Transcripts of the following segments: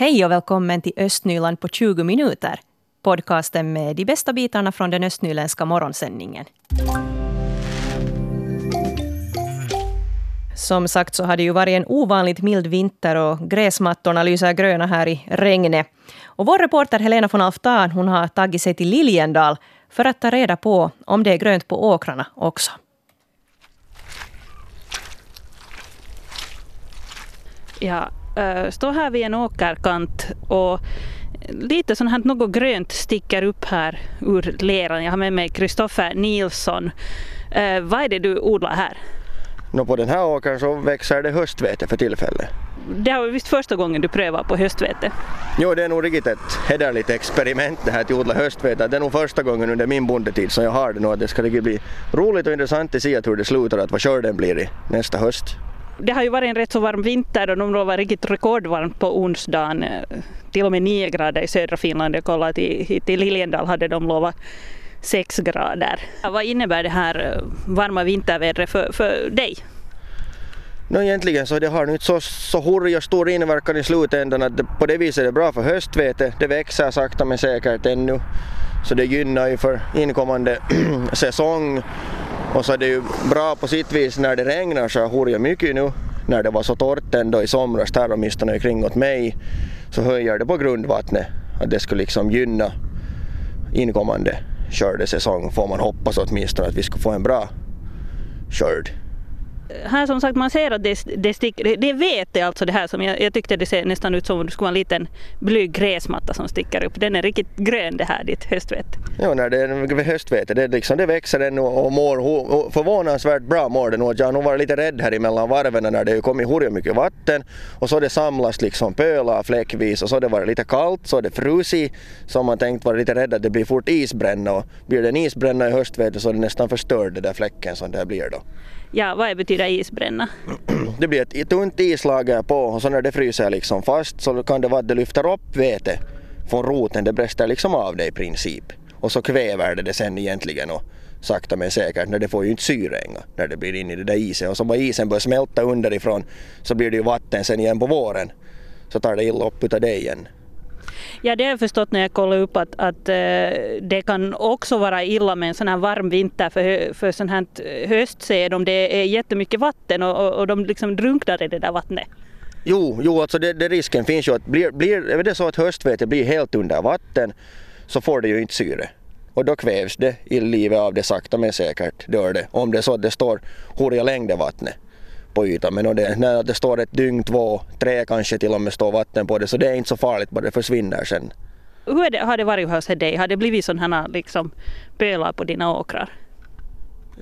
Hej och välkommen till Östnyland på 20 minuter. Podcasten med de bästa bitarna från den östnyländska morgonsändningen. Som sagt så har det ju varit en ovanligt mild vinter och gräsmattorna lyser gröna här i regnet. Och vår reporter Helena von Alftan hon har tagit sig till Liljendal för att ta reda på om det är grönt på åkrarna också. Jag står här vid en åkerkant och lite sånt här något grönt sticker upp här ur leran. Jag har med mig Kristoffer Nilsson. Äh, vad är det du odlar här? Nå på den här åkern så växer det höstvete för tillfället. Det här var visst första gången du prövar på höstvete? Jo, det är nog riktigt ett hederligt experiment det här att odla höstvete. Det är nog första gången under min bondetid som jag har det nu. Det ska bli roligt och intressant att se hur det slutar, att vad skörden blir i nästa höst. Det har ju varit en rätt så varm vinter och de var riktigt rekordvarmt på onsdagen. Eh, till och med 9 grader i södra Finland. Jag kollade till, till Liljendal hade de lovat 6 grader. Vad innebär det här eh, varma vintervädret för, för dig? No, egentligen så det har nu inte så, så hurja stor inverkan i slutändan att det, på det viset är det bra för höstvete. Det växer sakta men säkert ännu. Så det gynnar ju för inkommande säsong. Och så är det ju bra på sitt vis när det regnar så hurja mycket nu. När det var så torrt ändå i somras här åtminstone kring åt mig så höjer det på grundvattnet. Att det skulle liksom gynna inkommande skördesäsong får man hoppas åtminstone att vi ska få en bra skörd här som sagt man ser att det, det, sticker, det är vete alltså det här som jag, jag tyckte det ser nästan ut som om det skulle vara en liten blyg gräsmatta som sticker upp. Den är riktigt grön det här ditt höstvete. Ja, när det är höstvete det, liksom, det växer ännu och mår och förvånansvärt bra mår det nog. Jag har nog varit lite rädd här emellan varven när det kommit hurja mycket vatten och så har det samlats liksom pölar fläckvis och så har det varit lite kallt så har det frusit så man tänkt vara lite rädd att det blir fort isbränna och blir det en isbränna i höstvete så är det nästan förstörd den där fläcken som det blir då. Ja, vad betyder isbränna? Det blir ett tunt islager på och så när det fryser liksom fast så kan det vara att det lyfter upp vete från roten, det bräster liksom av det i princip. Och så kväver det det sen egentligen och sakta men säkert, när det får ju inte syre när det blir in i det där isen och så bara isen börjar smälta underifrån så blir det ju vatten sen igen på våren. Så tar det illa upp utav det igen. Ja, det har jag förstått när jag kollade upp att, att eh, det kan också vara illa med en sån här varm vinter för, för sån här höstsäd om det är jättemycket vatten och, och, och de liksom drunknar i det där vattnet. Jo, jo alltså det, det risken finns ju att blir, blir är det så att höstvete blir helt under vatten så får det ju inte syre. Och då kvävs det i livet av det sakta men säkert. Dör det. Om det är så att det står hurja längder vattnet på ytan. Men det, när det står ett dygn, två, tre kanske till och med står vatten på det så det är inte så farligt bara det försvinner sen. Hur det, har det varit hos dig? Har det blivit sådana liksom pölar på dina åkrar?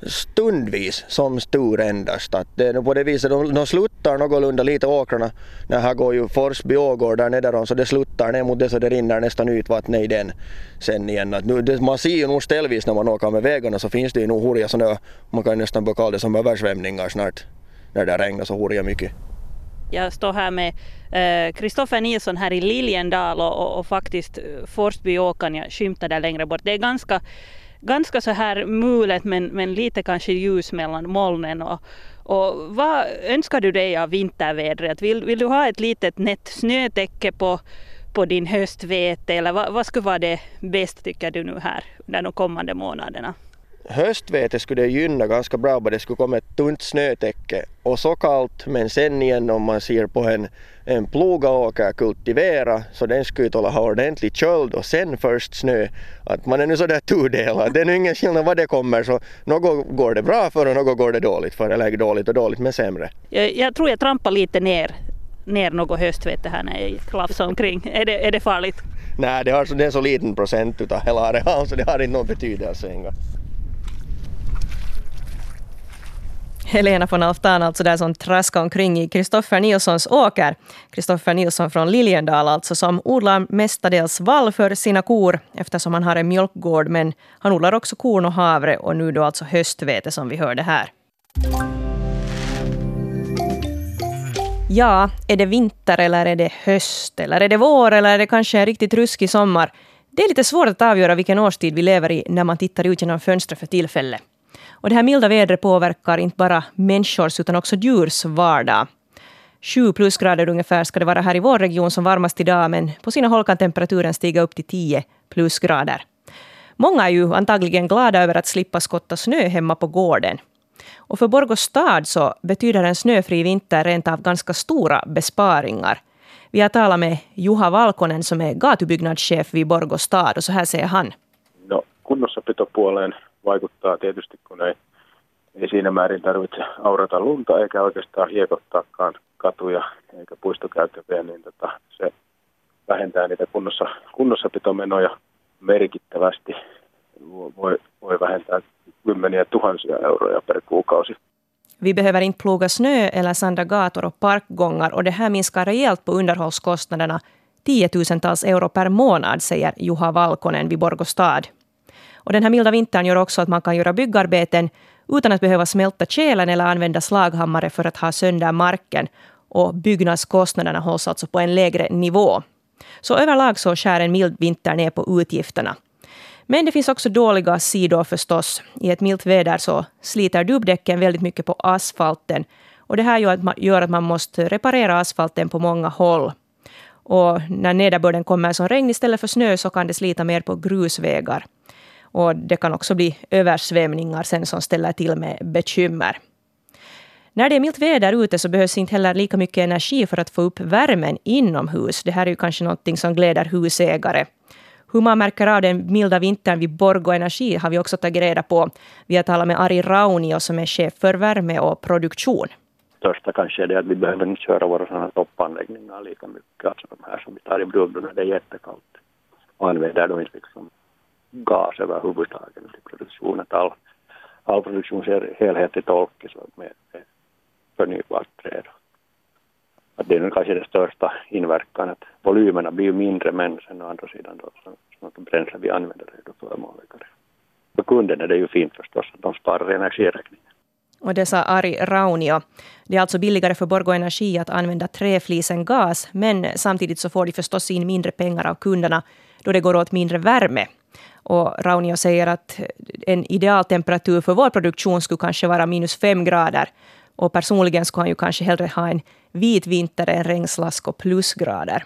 stundvis som stor endast. Att det är på det viset, de, de sluttar någorlunda lite åkrarna. När här går ju Forsby ågård där nedan så det sluttar ner mot det så det rinner nästan ut vattnet i den sen igen. Att nu, det, man ser ju nog ställvis när man åker med vägarna så finns det ju nog hurja sådana, man kan nästan börja kalla det som översvämningar snart när det regnar så horiga mycket. Jag står här med Kristoffer eh, Nilsson här i Liljendal och, och, och faktiskt Forsbyåkan, Forsbyåkern, jag skymtar där längre bort. Det är ganska, ganska så här mulet men, men lite kanske ljus mellan molnen. Och, och vad önskar du dig av vintervädret? Vill, vill du ha ett litet nätt snötäcke på, på din höstvete eller vad, vad skulle vara det bäst tycker du nu här under de kommande månaderna? Höstvete skulle det gynna ganska bra bara det skulle komma ett tunt snötäcke och så kallt men sen igen om man ser på en, en plogaåker kultivera så den skulle tåla ha ordentlig köld och sen först snö. Att man är nu sådär tudelad. Det är nu ingen skillnad vad det kommer så något går det bra för och något går det dåligt för eller dåligt och dåligt men sämre. Jag, jag tror jag trampar lite ner ner något höstvete här när jag klafsar omkring. Är det, är det farligt? Nej, det, har, det är så liten procent utav hela arealen så det har inte någon betydelse. Helena von Alftan alltså där som traskar omkring i Kristoffer Nilssons åker. Kristoffer Nilsson från Liljendal alltså som odlar mestadels vall för sina kor eftersom han har en mjölkgård men han odlar också korn och havre och nu då alltså höstvete som vi hörde här. Ja, är det vinter eller är det höst eller är det vår eller är det kanske en riktigt ruskig sommar? Det är lite svårt att avgöra vilken årstid vi lever i när man tittar ut genom fönstret för tillfället. Och det här milda vädret påverkar inte bara människors utan också djurs vardag. 7 plusgrader ungefär ska det vara här i vår region som varmast idag, men på sina håll kan temperaturen stiga upp till 10 plusgrader. Många är ju antagligen glada över att slippa skotta snö hemma på gården. Och för Borgå stad så betyder en snöfri vinter rent av ganska stora besparingar. Vi har talat med Juha Valkonen som är gatubyggnadschef vid Borgå stad och så här säger han. No, kunnossapitopuoleen vaikuttaa tietysti, kun ei, ei siinä määrin tarvitse aurata lunta eikä oikeastaan hiekottaakaan katuja eikä puistokäytäviä, niin tota, se vähentää niitä kunnossa, kunnossapitomenoja merkittävästi. Voi, voi vähentää kymmeniä tuhansia euroja per kuukausi. Vi behöver inte ploga snö eller sanda gator och parkgångar och det här minskar rejält på underhållskostnaderna tiotusentals euro per månad, säger Juha Valkonen vid Borgå stad. Och den här milda vintern gör också att man kan göra byggarbeten utan att behöva smälta kälen eller använda slaghammare för att ha sönder marken. Och byggnadskostnaderna hålls alltså på en lägre nivå. Så överlag så skär en mild vinter ner på utgifterna. Men det finns också dåliga sidor förstås. I ett milt väder så sliter dubbdäcken väldigt mycket på asfalten. Och det här gör att man måste reparera asfalten på många håll. Och när nederbörden kommer som regn istället för snö så kan det slita mer på grusvägar. Och det kan också bli översvämningar sen som ställer till med bekymmer. När det är milt väder ute så behövs inte heller lika mycket energi för att få upp värmen inomhus. Det här är ju kanske någonting som gläder husägare. Hur man märker av den milda vintern vid Borgå Energi har vi också tagit reda på. Vi har talat med Ari Raunio som är chef för värme och produktion. Största kanske är det att vi behöver inte köra våra sådana toppanläggningar lika mycket, alltså de här som vi tar i bruk när det är jättekallt. Och använder då inte liksom gas överhuvudtaget till produktion, att all, all produktionshelhet är tolkis med, med förnybart träd. Att det är kanske den största inverkan, att volymerna blir mindre men sen å andra sidan då, så, så bränsle vi använder är då förmånligare. För kunden är det ju fint förstås att de sparar energiräkningen. Och det sa Ari Raunio. Det är alltså billigare för Borgå Energi att använda träflisen gas, men samtidigt så får de förstås in mindre pengar av kunderna då det går åt mindre värme. Och Raunio säger att en idealtemperatur för vår produktion skulle kanske vara minus fem grader. Och personligen skulle han ju kanske hellre ha en vit vinter än regnslask och plusgrader.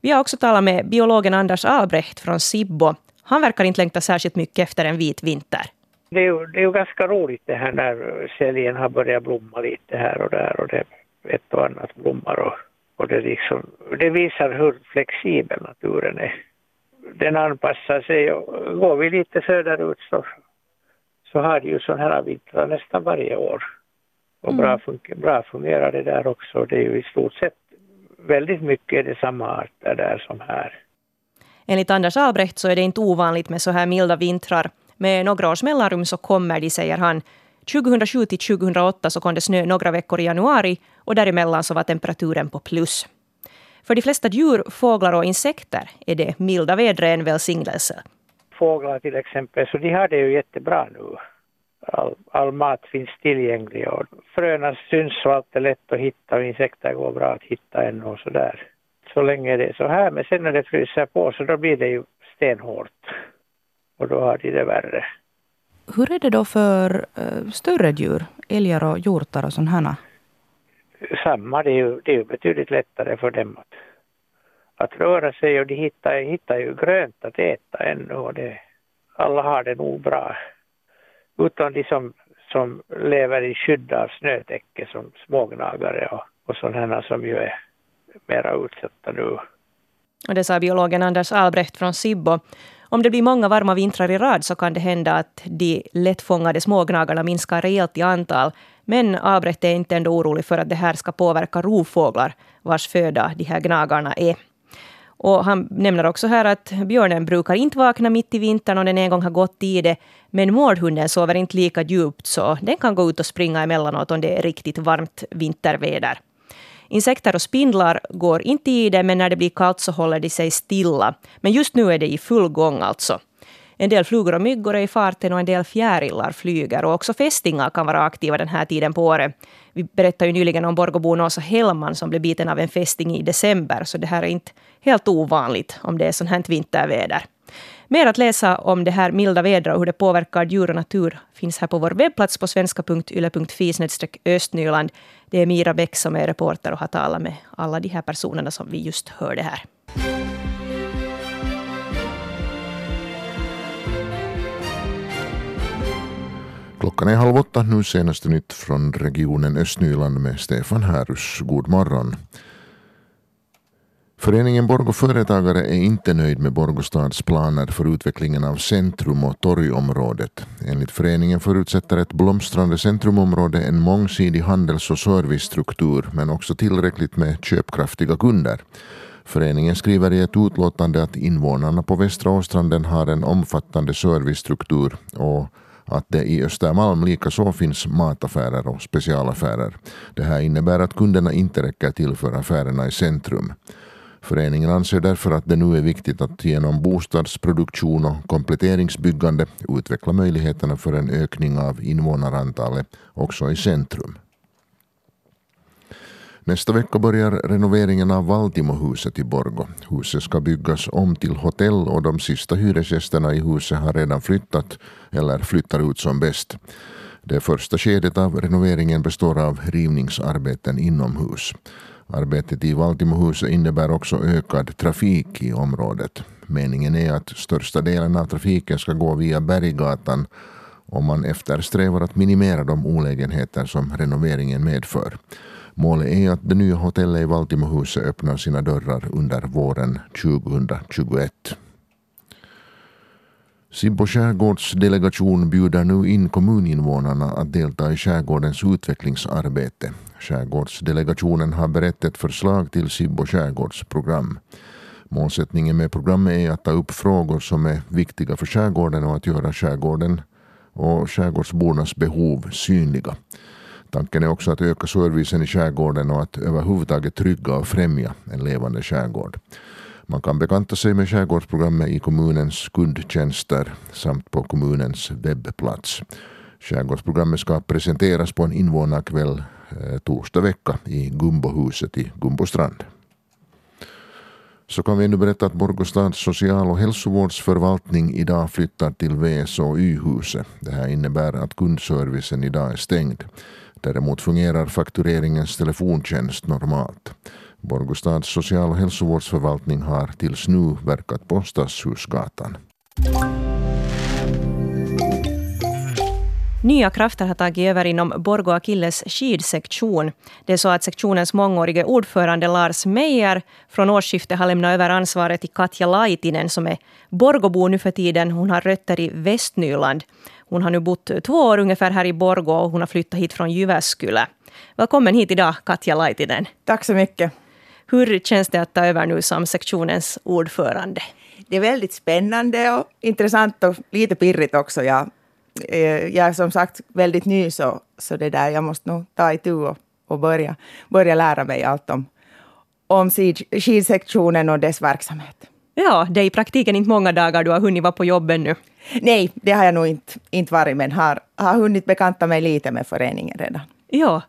Vi har också talat med biologen Anders Albrecht från Sibbo. Han verkar inte längta särskilt mycket efter en vit vinter. Det är ju, det är ju ganska roligt det här när säljen har börjat blomma lite här och där och det ett och annat blommar och, och det, liksom, det visar hur flexibel naturen är. Den anpassar sig och går vi lite söderut så, så har det ju sådana här vintrar nästan varje år. Och bra, mm. fun- bra fungerar det där också. Det är ju i stort sett väldigt mycket det samma arter där som här. Enligt Anders Albrecht så är det inte ovanligt med så här milda vintrar. Med några års mellanrum så kommer de, säger han. 2007 till 2008 så kom det snö några veckor i januari och däremellan så var temperaturen på plus. För de flesta djur, fåglar och insekter är det milda vädret en välsignelse. Fåglar till exempel, så de har det ju jättebra nu all, all mat finns tillgänglig och fröna syns och allt är lätt att hitta och insekter går bra att hitta ännu och sådär. Så länge det är så här, men sen när det fryser på så då blir det ju stenhårt. Och då har de det värre. Hur är det då för uh, större djur, älgar och hjortar och sådana? Samma, det är, ju, det är ju betydligt lättare för dem att, att röra sig och de hittar, hittar ju grönt att äta ännu och det, alla har det nog bra utan de som, som lever i skydd av snötäcke som smågnagare och, och sådana som ju är mera utsatta nu. Och det sa biologen Anders Albrecht från Sibbo. Om det blir många varma vintrar i rad så kan det hända att de lättfångade smågnagarna minskar rejält i antal. Men Albrecht är inte ändå orolig för att det här ska påverka rovfåglar vars föda de här gnagarna är. Och han nämner också här att björnen brukar inte vakna mitt i vintern om den en gång har gått i det. Men mårdhunden sover inte lika djupt så den kan gå ut och springa emellanåt om det är riktigt varmt vinterväder. Insekter och spindlar går inte i det men när det blir kallt så håller de sig stilla. Men just nu är det i full gång alltså. En del flugor och myggor är i farten och en del fjärilar flyger. Och också fästingar kan vara aktiva den här tiden på året. Vi berättade ju nyligen om Borgåbon Åsa Hellman som blev biten av en fästing i december. Så det här är inte helt ovanligt om det är sånt här vinterväder. Mer att läsa om det här milda vädret och hur det påverkar djur och natur finns här på vår webbplats på svenska.yle.fi östnyland. Det är Mira Bäck som är reporter och har talat med alla de här personerna som vi just hörde här. Klockan är halv åtta, nu senaste nytt från regionen Östnyland med Stefan Härus. God morgon. Föreningen Borgå Företagare är inte nöjd med Borgåstads planer för utvecklingen av centrum och torgområdet. Enligt föreningen förutsätter ett blomstrande centrumområde en mångsidig handels och servicestruktur men också tillräckligt med köpkraftiga kunder. Föreningen skriver i ett utlåtande att invånarna på Västra Åstranden har en omfattande servicestruktur och att det i Östermalm likaså finns mataffärer och specialaffärer. Det här innebär att kunderna inte räcker till för affärerna i centrum. Föreningen anser därför att det nu är viktigt att genom bostadsproduktion och kompletteringsbyggande utveckla möjligheterna för en ökning av invånarantalet också i centrum. Nästa vecka börjar renoveringen av Valtimohuset i Borgo. Huset ska byggas om till hotell och de sista hyresgästerna i huset har redan flyttat eller flyttar ut som bäst. Det första skedet av renoveringen består av rivningsarbeten inomhus. Arbetet i Valtimohuset innebär också ökad trafik i området. Meningen är att största delen av trafiken ska gå via Berggatan och man eftersträvar att minimera de olägenheter som renoveringen medför. Målet är att det nya hotellet i Valtimohuset öppnar sina dörrar under våren 2021. Sibbo skärgårdsdelegation bjuder nu in kommuninvånarna att delta i skärgårdens utvecklingsarbete. Skärgårdsdelegationen har berett ett förslag till Sibbo skärgårdsprogram. Målsättningen med programmet är att ta upp frågor som är viktiga för skärgården och att göra skärgården och skärgårdsbornas behov synliga. Tanken är också att öka servicen i skärgården och att överhuvudtaget trygga och främja en levande skärgård. Man kan bekanta sig med skärgårdsprogrammet i kommunens kundtjänster samt på kommunens webbplats. Skärgårdsprogrammet ska presenteras på en invånarkväll eh, torsdag vecka i Gumbohuset i Gumbostrand. Så kan vi nu berätta att Borgostads social och hälsovårdsförvaltning idag flyttar till VSOY-huset. Det här innebär att kundservicen idag är stängd. Däremot fungerar faktureringens telefontjänst normalt. Borgostads social och hälsovårdsförvaltning har tills nu verkat på Stadshusgatan. Nya krafter har tagit över inom Borgo Akilles skidsektion. Det är så att sektionens mångårige ordförande Lars Meijer från årsskiftet har lämnat över ansvaret till Katja Laitinen som är Borgobo nu för tiden. Hon har rötter i Västnyland. Hon har nu bott två år ungefär här i Borgo och hon har flyttat hit från Jyväskylä. Välkommen hit idag, Katja Laitinen. Tack så mycket. Hur känns det att ta över nu som sektionens ordförande? Det är väldigt spännande och intressant och lite pirrigt också. Jag, eh, jag är som sagt väldigt ny så, så det där, jag måste nog ta itu och, och börja, börja lära mig allt om, om skidsektionen och dess verksamhet. Ja, det är i praktiken inte många dagar du har hunnit vara på jobbet nu. Nej, det har jag nog inte, inte varit, men har, har hunnit bekanta mig lite med föreningen redan. Ja,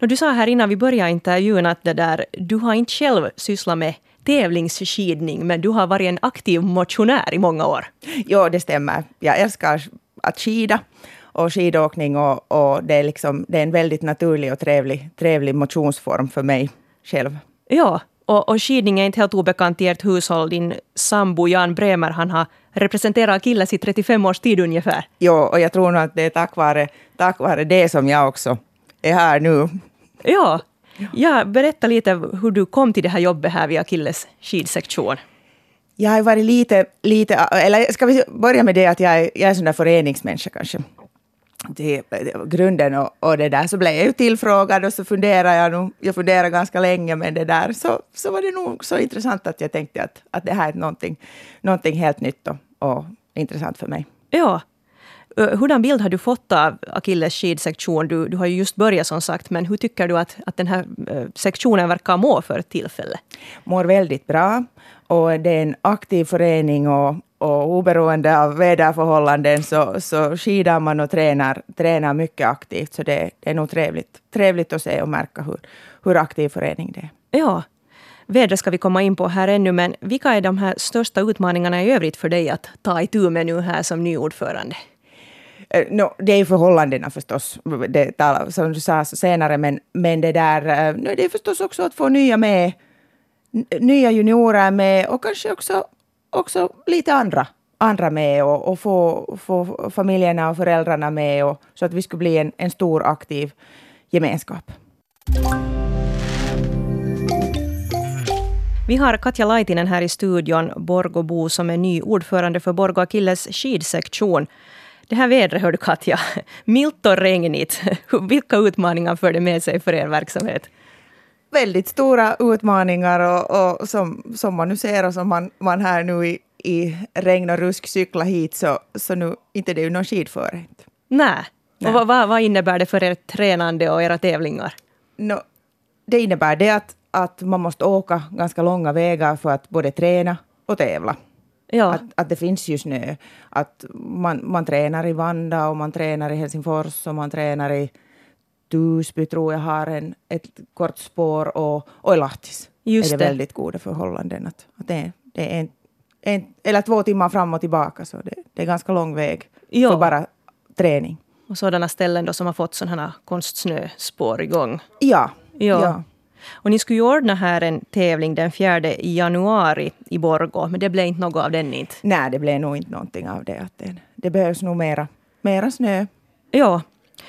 du sa här innan vi började intervjun att det där, du har inte själv sysslat med tävlingsskidning, men du har varit en aktiv motionär i många år. Jo, det stämmer. Jag älskar att skida och skidåkning och, och det, är liksom, det är en väldigt naturlig och trevlig, trevlig motionsform för mig själv. Ja, och, och skidning är inte helt obekant i ert hushåll. Din sambo Jan Bremer, han har representerat Akilles i 35 års tid ungefär. Jo, och jag tror nog att det är tack vare, tack vare det som jag också är här nu. Ja. ja, berätta lite hur du kom till det här jobbet här vid Akilles skidsektion. Jag har varit lite, lite, eller ska vi börja med det att jag är, jag är en sån där föreningsmänniska kanske. Till grunden och, och, det där så blev jag ju tillfrågad och så funderade jag nog, jag funderade ganska länge med det där så, så var det nog så intressant att jag tänkte att, att det här är någonting, någonting helt nytt och, och intressant för mig. Ja, Hurdan bild har du fått av Akilles skidsektion? Du, du har ju just börjat som sagt, men hur tycker du att, att den här sektionen verkar må för tillfället? Mår väldigt bra och det är en aktiv förening och, och oberoende av väderförhållanden så, så skidar man och tränar, tränar mycket aktivt. Så det, det är nog trevligt, trevligt att se och märka hur, hur aktiv förening det är. Ja, vädret ska vi komma in på här ännu, men vilka är de här största utmaningarna i övrigt för dig att ta itu med nu här som ny ordförande? Eh, no, det är ju förhållandena förstås, det som du sa senare, men, men det där, no, det är förstås också att få nya med, nya juniorer med och kanske också, också lite andra, andra med och, och få, få familjerna och föräldrarna med och, så att vi skulle bli en, en stor aktiv gemenskap. Vi har Katja Laitinen här i studion, Borgobo som är ny ordförande för Borgo Akilles skidsektion. Det här vädret, hör du Katja, milt och regnigt. Vilka utmaningar för det med sig för er verksamhet? Väldigt stora utmaningar och, och som, som man nu ser och som man, man här nu i, i regn och rusk cykla hit så, så nu inte det är ju någon skidföre. Nej. Och vad, vad, vad innebär det för ert tränande och era tävlingar? No, det innebär det att, att man måste åka ganska långa vägar för att både träna och tävla. Ja. Att, att det finns ju snö. Att man, man tränar i Vanda och man tränar i Helsingfors och man tränar i Tusby tror jag har en, ett kort spår och, och Lahtis Just är det, det väldigt goda förhållanden. Att, att det, det är en, en, eller två timmar fram och tillbaka så det, det är ganska lång väg jo. för bara träning. Och sådana ställen då som har fått sådana konstsnöspår igång. Ja. ja. ja. Och ni skulle ju ordna här en tävling den 4 januari i Borgå, men det blev inte något av den inte. Nej, det blev nog inte någonting av det. Att det, det behövs nog mera, mera snö. Ja.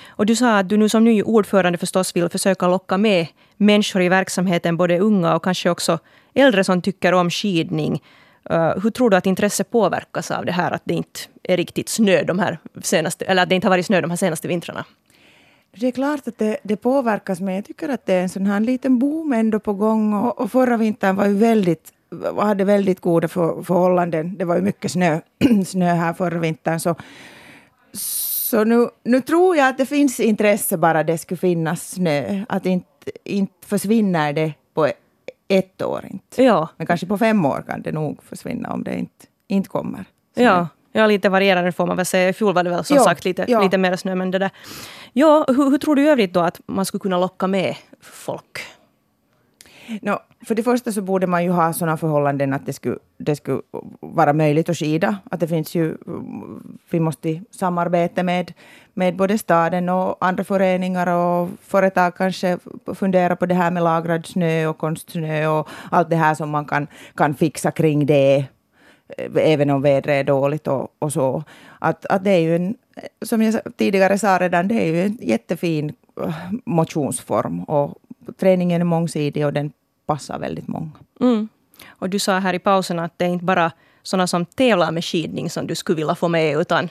Och du sa att du nu som ny ordförande förstås vill försöka locka med människor i verksamheten, både unga och kanske också äldre som tycker om skidning. Uh, hur tror du att intresset påverkas av det här att det inte är riktigt snö de här senaste, eller att det inte har varit snö de här senaste vintrarna? Det är klart att det, det, påverkas, men jag tycker att det är en sån här liten boom ändå på gång. Och, och förra vintern var ju väldigt, hade väldigt goda för, förhållanden. Det var ju mycket snö, snö här förra vintern. Så, så nu, nu tror jag att det finns intresse bara det skulle finnas snö. Att inte, inte försvinner det på ett år. Inte. Ja. Men kanske på fem år kan det nog försvinna om det inte, inte kommer. Ja. Ja, lite varierande får man väl säga. I fjol var det väl som ja, sagt lite, ja. lite mer snö. Men det där. Ja, hur, hur, tror du i övrigt då att man skulle kunna locka med folk? No, för det första så borde man ju ha sådana förhållanden att det skulle, det skulle vara möjligt att skida. Att det finns ju, vi måste samarbeta med, med både staden och andra föreningar och företag kanske fundera på det här med lagrad snö och konstsnö och allt det här som man kan, kan fixa kring det eh, även om vädret är dåligt och, och så. Att, att det är ju en, som jag tidigare sa redan, det är ju en jättefin eh, motionsform och träningen är mångsidig och den passar väldigt många. Mm. Och du sa här i pausen att det är inte bara sådana som tävlar med skidning som du skulle vilja få med, utan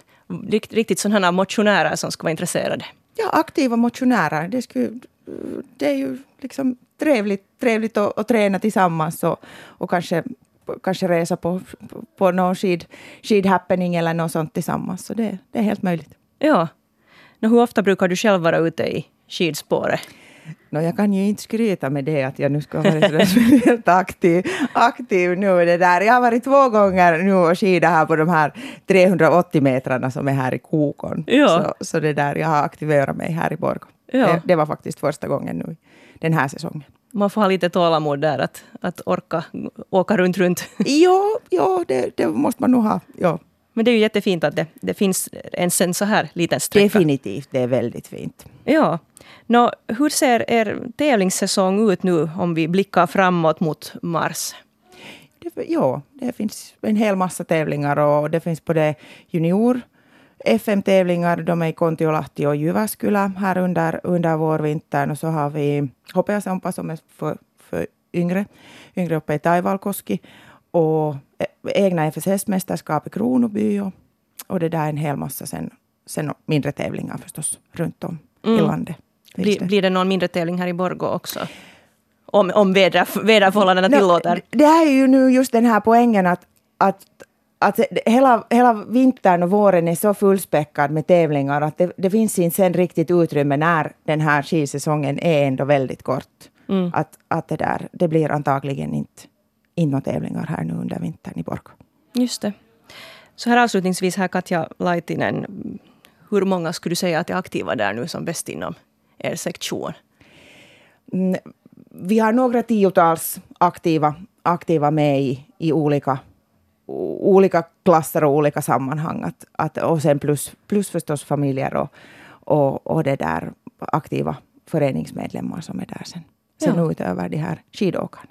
riktigt sådana motionärer som skulle vara intresserade. Ja, aktiva motionärer. Det, skulle, det är ju liksom trevligt, trevligt att, att träna tillsammans och, och kanske kanske resa på, på någon skid, skidhappening eller något sånt tillsammans. Så det, det är helt möjligt. Ja. No, hur ofta brukar du själv vara ute i skidspåret? No, jag kan ju inte skryta med det att jag nu ska vara speciellt aktiv, aktiv nu. Det där. Jag har varit två gånger nu och skidat här på de här 380 metrarna som är här i Kokon. Ja. Så, så det där, jag har aktiverat mig här i Borgå. Ja. Det, det, var faktiskt första gången nu den här säsongen man får ha lite tålamod där att, att orka åka runt, runt. Ja, ja det, det måste man nog ha. Ja. Men det är ju jättefint att det, det finns ens en så här liten sträcka. Definitivt, det är väldigt fint. Ja. Nå, hur ser er tävlingssäsong ut nu om vi blickar framåt mot mars? Det, ja, det finns en hel massa tävlingar och det finns både junior FM-tävlingar, de är i Kontiolahti och Jyväskylä här under, under vårvintern. Och så har vi hopeasampa som är för, för yngre, yngre uppe i Taivalkoski. Och egna FSS-mästerskap i Kronoby och, och det där är en hel massa sen, sen mindre tävlingar förstås runt om mm. i landet. Blir, blir det någon mindre tävling här i Borgå också? Om, om väderförhållandena tillåter? Det är ju nu just den här poängen att, att att hela, hela vintern och våren är så fullspäckad med tävlingar att det, det finns inte sen riktigt utrymme när den här skidsäsongen är ändå väldigt kort. Mm. Att, att det, där, det blir antagligen inte, inte några tävlingar här nu under vintern i Borgå. Just det. Så här avslutningsvis, här Katja Laitinen, hur många skulle du säga att är aktiva där nu som bäst inom er sektion? Mm, vi har några tiotals aktiva, aktiva med i, i olika, olika klasser och olika sammanhang. Att, att, och sen plus, plus förstås familjer och, och, och det där aktiva föreningsmedlemmar som är där sen, sen ja. utöver de här skidåkarna.